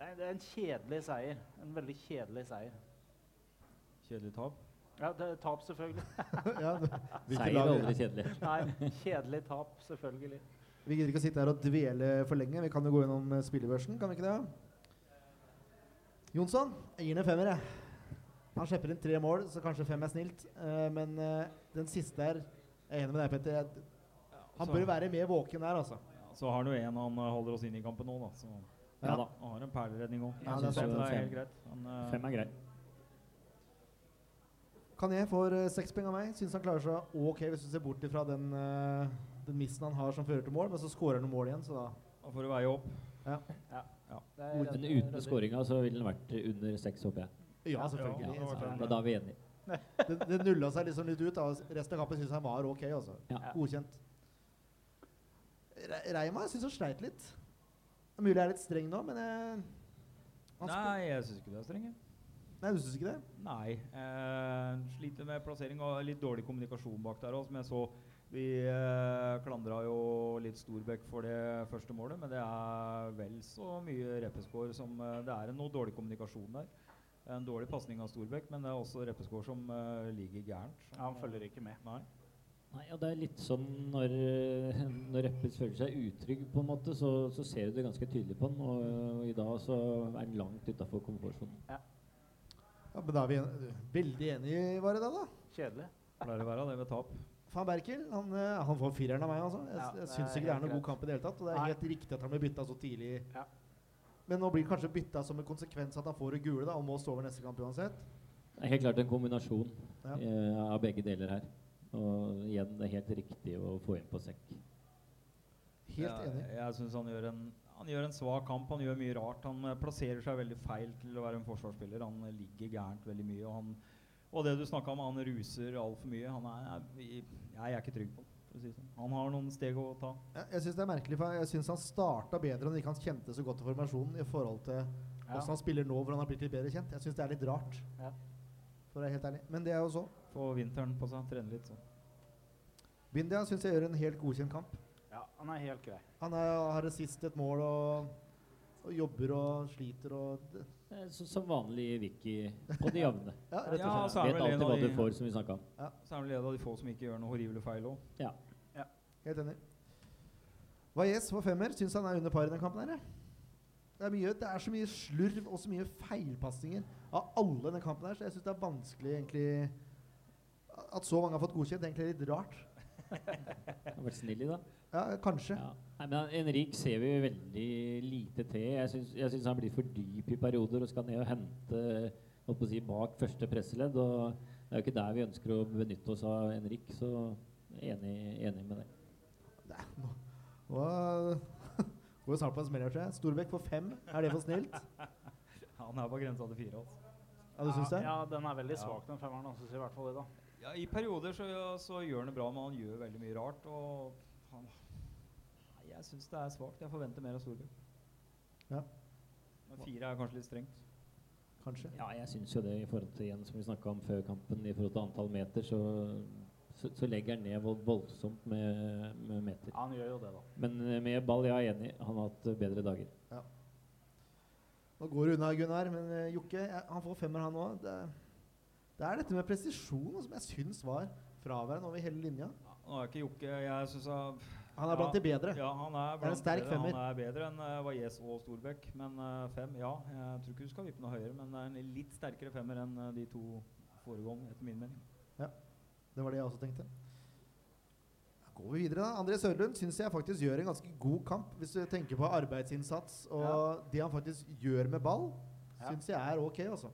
det er en kjedelig seier. En veldig kjedelig seier. Kjedelig tap. Ja, det er tap, selvfølgelig. ja, det- Seier er aldri kjedelig. Nei, kjedelig tap, selvfølgelig. Vi gidder ikke å sitte her og dvele for lenge. Vi kan jo gå gjennom eh, spillebørsen, kan vi ikke det? Jonsson, jeg gir ned femmer, jeg. Han slipper inn tre mål, så kanskje fem er snilt. Uh, men uh, den siste her Jeg er enig med deg, Petter. Jeg, han så- bør være mer våken der, altså. Ja, så har han jo en han holder oss inn i kampen nå, da. Så Ja da. han har en perleredning òg. Ja, det er det, er helt greit. Han, uh, Fem er grei. Kané får uh, seks poeng av meg. Syns han klarer seg ok hvis du ser bort ifra den, eh, den missen han har som fører til mål, men så skårer han noen mål igjen, så da Da får du veie opp. Det er Men uten rett- skåringa så ville den vært under seks, håper jeg. Ja, Ja, selvfølgelig. ja, ja. Da, da er vi enige. det, det nulla seg liksom litt ut. Da. Resten av kampen syns han var ok. Altså. Ja. Godkjent. Re Reima syns han sleit litt. Er mulig jeg er litt streng nå, men jeg, Nei, jeg syns ikke du er streng. jeg. Nei, du syns ikke det? Nei. Eh, sliter med plassering og litt dårlig kommunikasjon bak der òg, som jeg så. Vi eh, klandra jo litt Storbekk for det første målet, men det er vel så mye Reppeskår som eh, Det er noe dårlig kommunikasjon der. En dårlig pasning av Storbekk, men det er også Reppeskår som eh, ligger gærent. Ja, han følger ikke med. Nei. Nei, og det er litt sånn når, når Reppes føler seg utrygg, på en måte, så, så ser du det ganske tydelig på han. Og, og i dag så er han langt utafor komfortsonen. Ja, men da er vi en, veldig enige, var det da? da? Kjedelig. Pleier å være det ved tap. Van Berkel han, eh, han får fireren av meg. Altså. Jeg, Ja, jeg syns ikke det er noen god kamp i det hele tatt. Og det er Nei. helt riktig at han blir bytta så tidlig. Ja. Men nå blir det kanskje bytta som en konsekvens at han får det gule da, og må stå over neste kamp uansett. Det er helt klart en kombinasjon Ja. eh, av begge deler her. Og igjen, det er helt riktig å få inn på sekk. Helt Ja, enig. Jeg syns han gjør en han gjør en svak kamp. Han gjør mye rart. Han eh, plasserer seg veldig feil til å være en forsvarsspiller. Han eh, ligger gærent veldig mye. Og, han, og det du snakka om, han ruser altfor mye. Han er, jeg, jeg er ikke trygg på si sånn. Han har noen steg å ta. Ja, jeg syns det er merkelig, for jeg syns han starta bedre når ikke han kjente så godt til formasjonen i forhold til Ja. hvordan han spiller nå, hvor han har blitt litt bedre kjent. Jeg syns det er litt rart, Ja. for å være helt ærlig. Men det er jo så. Få vinteren på seg, trene litt. Så. Bindia syns jeg gjør en helt godkjent kamp. Ja, han er helt grei. Han er, har assist et mål og, og jobber og sliter og Eh, så, som vanlig Vicky på de jevne. Ja, rett og Ja, slett. er Vet alltid hva du de- får, som vi snakka om. Så er han en av de få som ikke gjør noe horrible feil òg. Ja. Helt enig. Valles får femmer. Syns han er under par i den kampen her. Det er, mye, det er så mye slurv og så mye feilpassinger av alle i den kampen her, så jeg syns det er vanskelig egentlig At så mange har fått godkjent, det er egentlig litt rart. Har vært snill i dag. Ja, kanskje. Ja. Nei, men Henrik ser vi veldig lite til. Jeg syns, han blir for dyp i perioder og skal ned og hente holdt på å si, bak første presseledd. Og det er jo ikke der vi ønsker å benytte oss av Henrik, så enig, enig med det. Nei, nå nå går vi snart på en smell her, tror jeg. Storbekk på fem. Er det for snilt? Han er på grensa til fire. Altså. Ja, du syns det? Ja, den er veldig svak, den femmeren. jeg i hvert fall i dag. Ja, I perioder så, så gjør han det bra, men han gjør veldig mye rart. Og jeg syns det er svakt. Jeg forventer mer av Solbjørn. Ja. Men fire er kanskje litt strengt. Kanskje. Ja, jeg syns jo det i forhold til igjen som vi snakka om før kampen, i forhold til antall meter, så, så, så legger han ned voldsomt med, med meter. Ja, han gjør jo det, da. Men eh, med ball, jeg er enig. Han har hatt eh, bedre dager. Ja. Nå går det unna, Gunnar, men eh, Jokke han får femmer, han òg. Det, det er dette med presisjon som jeg syns var fraværende over hele linja. Ja, nå er ikke Jokke Jeg syns han er blant de bedre. Ja, han er, en sterk femmer. Han er bedre enn uh, Valles og Storbekk. Men uh, fem, ja. Jeg tror ikke du skal vippe noe høyere, men det er en litt sterkere femmer enn uh, de to foregående, etter min mening. Ja, Det var det jeg også tenkte. Da går vi videre. da. André Sørlund syns jeg faktisk gjør en ganske god kamp. Hvis du tenker på arbeidsinnsats og Ja. det han faktisk gjør med ball, Ja. syns jeg er ok. altså.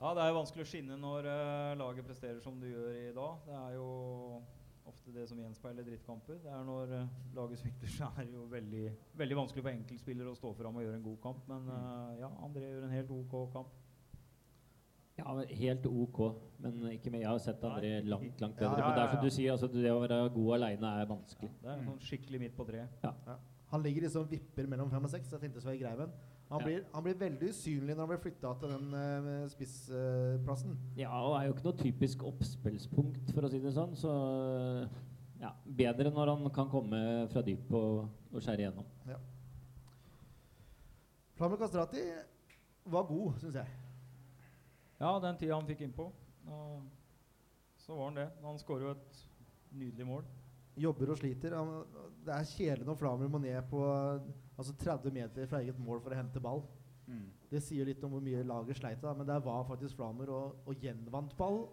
Ja, det er jo vanskelig å skinne når uh, laget presterer som du gjør i dag. Det er jo ofte det som gjenspeiler drittkamper. Det er når uh, laget svikter, så er det jo veldig, veldig vanskelig for enkeltspillere å stå fram og gjøre en god kamp. Men uh, ja, André gjør en helt OK kamp. Ja, Helt OK, men ikke mer. Jeg har sett andre langt langt bedre. Ja, bedre. ja, Men det er som du sier, altså, det å være god aleine er vanskelig. Det er sånn skikkelig midt på treet. Han ligger liksom vipper mellom fem og seks. Jeg tenkte så var jeg grei med han. Ja. blir, han blir veldig usynlig når han blir flytta til den uh, spissplassen. Ja, og er jo ikke noe typisk oppspillspunkt, for å si det sånn. Så ja, bedre når han kan komme fra dyp og, og skjære igjennom. Flamur Kastrati var god, syns jeg. Ja, den tida han fikk innpå, uh, så var han det. Han skårer jo et nydelig mål. Jobber og sliter. Det er kjedelig når Flamur må ned på altså 30 meter fra eget mål for å hente ball. Mm. Det sier litt om hvor mye laget sleit, da, men der var faktisk Flamur og, og gjenvant ball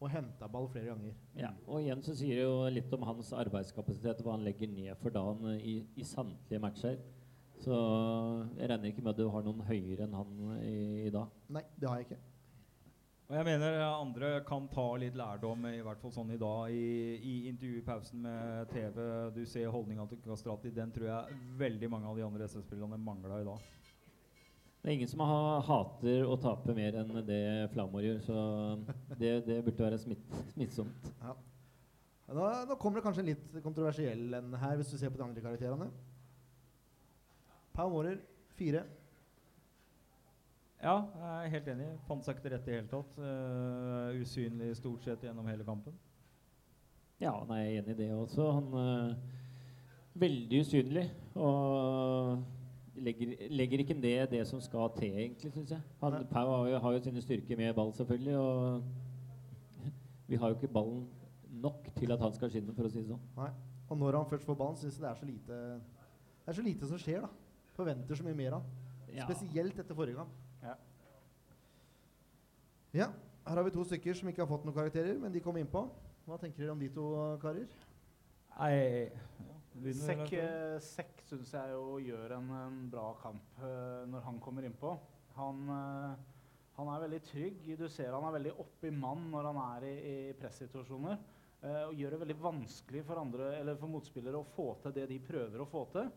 og henta ball flere ganger. Ja, og igjen så sier det jo litt om hans arbeidskapasitet, hva han legger ned for dagen i, i samtlige matcher. Så jeg regner ikke med at du har noen høyere enn han i, i dag. Nei, det har jeg ikke. Og jeg mener eh, andre kan ta litt lærdom, i hvert fall sånn i dag, i, i intervjupausen med TV. Du ser holdninga til Kastrati. Den tror jeg veldig mange av de andre SS-spillerne mangla i dag. Det er ingen som har, hater å tape mer enn det Flamor gjør, så det, det burde være smitt, smittsomt. Nå, nå kommer det kanskje en litt kontroversiell en her, hvis du ser på de andre karakterene. Pau Mårer, fire. Ja, jeg er helt enig. Fant seg ikke til rette i det hele tatt. Uh, usynlig stort sett gjennom hele kampen. Ja, nei, jeg er enig i det også. Han er veldig usynlig. Og legger, legger ikke ned det som skal til, egentlig, syns jeg. Han, Pau har jo, har jo sine styrker med ball, selvfølgelig. Og vi har jo ikke ballen nok til at han skal skinne, for å si det sånn. Nei. Og når han først får ballen, syns jeg det er så lite Det er så lite som skjer, da. Forventer så mye mer av han. Ja. Spesielt etter forrige kamp. Ja. Ja, her har vi to stykker som ikke har fått noen karakterer, men de kom innpå. Hva tenker dere om de to, karer? Nei, ja, Sekk, eh, Sekk syns jeg jo gjør en, en bra kamp uh, når han kommer innpå. Han, uh, han er veldig trygg. Du ser han er veldig oppi mann når han er i, i pressituasjoner. Uh, og gjør det veldig vanskelig for, andre, eller for motspillere å få til det de prøver å få til.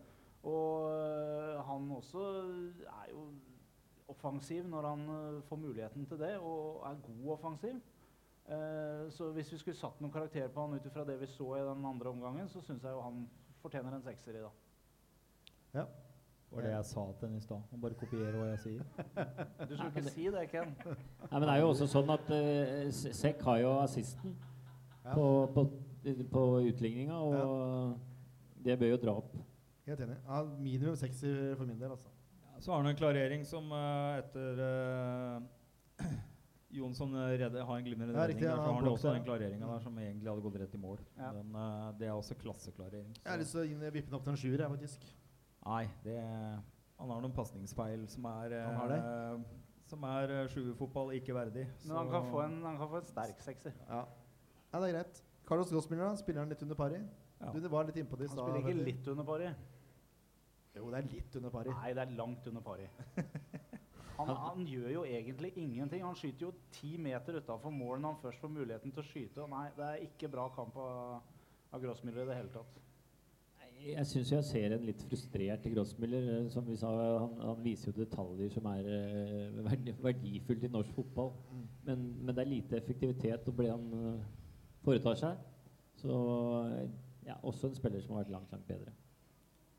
Og han også er jo offensiv når han eh, får muligheten til det, og er god offensiv. Eh, så hvis vi skulle satt noen karakter på han ut ifra det vi så i den andre omgangen, så syns jeg jo han fortjener en sekser i dag. var det jeg sa til henne i stad. Må bare kopiere hva jeg sier. Du skulle ikke si det, Ken. Nei, men det er jo også sånn at uh, Sekk har jo assisten Ja. på, på, på utligninga, og det bør jo dra opp. Helt enig. Ja, minimum seks for min del, altså. Så har han en klarering som uh, etter uh, Jonsson redde, har en glimrende redning. riktig, ja, så har han også den klareringa der som egentlig hadde gått rett i mål. Ja. Den, uh, det er også klasseklarering. Jeg har lyst til å vippe den opp til en sjuer, jeg, faktisk. Nei, det Han har noen pasningsfeil som er Han har eh, Som er uh, sjuerfotball ikke verdig. Men han kan få en, han kan få en sterk sekser. Ja. ja, det er greit. Carlos da? Spiller han litt under pari? Ja. Du det var litt innpå det i Han spiller ikke litt under pari. Jo, det er litt under pari. Nei, det er langt under pari. Han, han gjør jo egentlig ingenting. Han skyter jo ti meter utafor mål når han først får muligheten til å skyte. Nei, det er ikke bra kamp av, av Grossmiller i det hele tatt. Jeg syns jeg ser en litt frustrert Grossmiller. eh, Som vi sa, han, han viser jo detaljer som er eh, verdi, verdifullt i norsk fotball. Mm. Men, men det er lite effektivitet over det han eh, foretar seg. Så ja, også en spiller som har vært langt, langt bedre.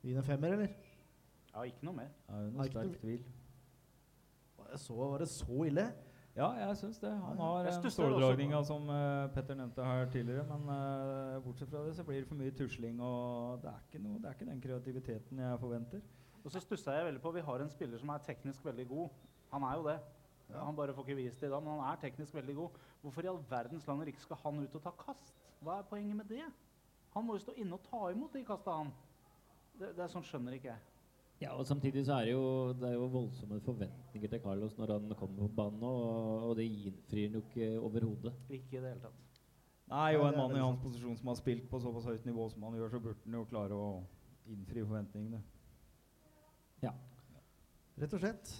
Gi den en femmer, eller? Ja, ikke noe mer. Er Nei, noe ikke noe- sterk tvil. Så, var det så ille? Ja, jeg syns det. Han har Jeg en stusser ståldragninga som uh, Petter nevnte her tidligere. Men uh, bortsett fra det så blir det for mye tusling, og det er ikke, noe, det er ikke den kreativiteten jeg forventer. Og så stussa jeg veldig på Vi har en spiller som er teknisk veldig god. Han er jo det. Han bare får ikke vist det i dag, men han er teknisk veldig god. Hvorfor i all verdens land og rike skal han ut og ta kast? Hva er poenget med det? Han må jo stå inne og ta imot de kasta, han. Det, det er sånn skjønner ikke jeg. Ja, og Samtidig så er det jo, det er jo voldsomme forventninger til Carlos når han kommer på banen, og, og det innfrir han jo ikke overhodet. Ikke i det hele tatt. Nei, og en mann i hans posisjon som har spilt på såpass høyt nivå som han gjør, så burde han jo klare å innfri forventningene. Ja. Rett og slett.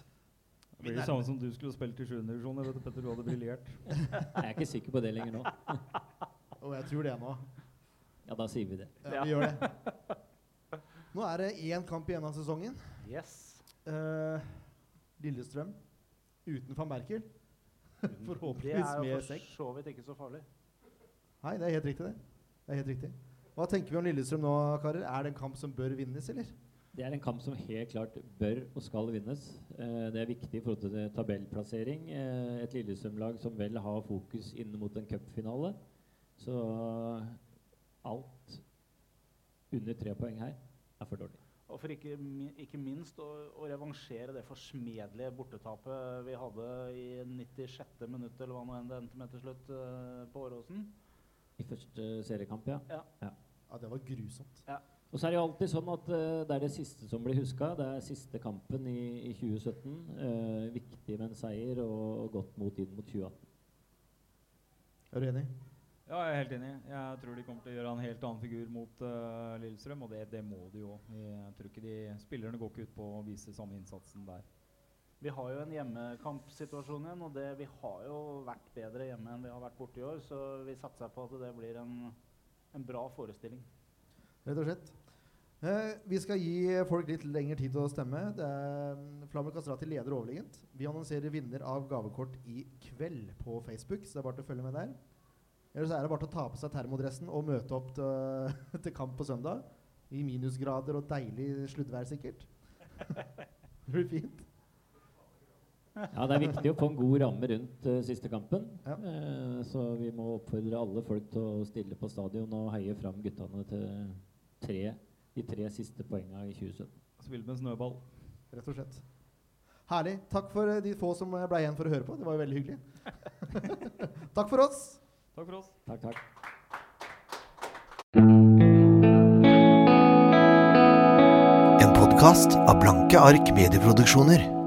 Det blir det samme som du skulle spilt i 7. divisjon. Jeg vet du, Petter, du hadde briljert. Jeg er ikke sikker på det lenger nå. Og jeg tror det nå. Ja, da sier vi det. Ja, vi gjør det. Nå er det én kamp igjen av sesongen. Yes. Uh, Lillestrøm uten van Berkel. Det er jo for så vidt ikke så farlig. Nei, det er helt riktig, det. det er helt riktig. Hva tenker vi om Lillestrøm nå, karer? Er det en kamp som bør vinnes, eller? Det er en kamp som helt klart bør og skal vinnes. Eh, det er viktig i forhold til tabellplassering. Eh, et Lillestrøm-lag som vel har fokus inn mot en cupfinale. Så alt under tre poeng her er for dårlig. Og for ikke, ikke minst å, å revansjere det forsmedelige bortetapet vi hadde i 96. minutt, eller hva nå enn det endte med til slutt, eh, på Åråsen. I første seriekamp, ja. Ja, det var grusomt. Og så er det jo alltid sånn at uh, det er det siste som blir huska. Det er siste kampen i, i 2017. Uh, viktig med en seier og, og godt mot inn mot 2018. Er du enig? Ja, jeg er helt enig. Jeg tror de kommer til å gjøre en helt annen figur mot uh, Lillestrøm, og det, det må de jo. Jeg tror ikke de Spillerne går ikke ut på å vise samme innsatsen der. Vi har jo en hjemmekampsituasjon igjen, og det, vi har jo vært bedre hjemme enn vi har vært borte i år, så vi satser på at det blir en, en bra forestilling. Rett og slett. Eh, vi skal gi folk litt lengre tid til å stemme. Det er mm, Flammer Kastrati leder overlegent. Vi annonserer vinner av gavekort i kveld på Facebook, så det er bare til å følge med der. Ellers er det bare til å ta på seg termodressen og møte opp til, til kamp på søndag. I minusgrader og deilig sluddvær, sikkert. det blir fint. Ja, Det er viktig å få en god ramme rundt uh, siste kampen. Ja. Uh, så vi må oppfordre alle folk til å stille på stadion og heie fram guttene til tre, de tre siste poengene i 2017. Spille med en snøball. Rett og slett. Herlig. Takk for eh, de få som ble igjen for å høre på. Det var jo veldig hyggelig. Takk for oss. Takk for oss. Takk, takk. En podkast av Blanke ark medieproduksjoner.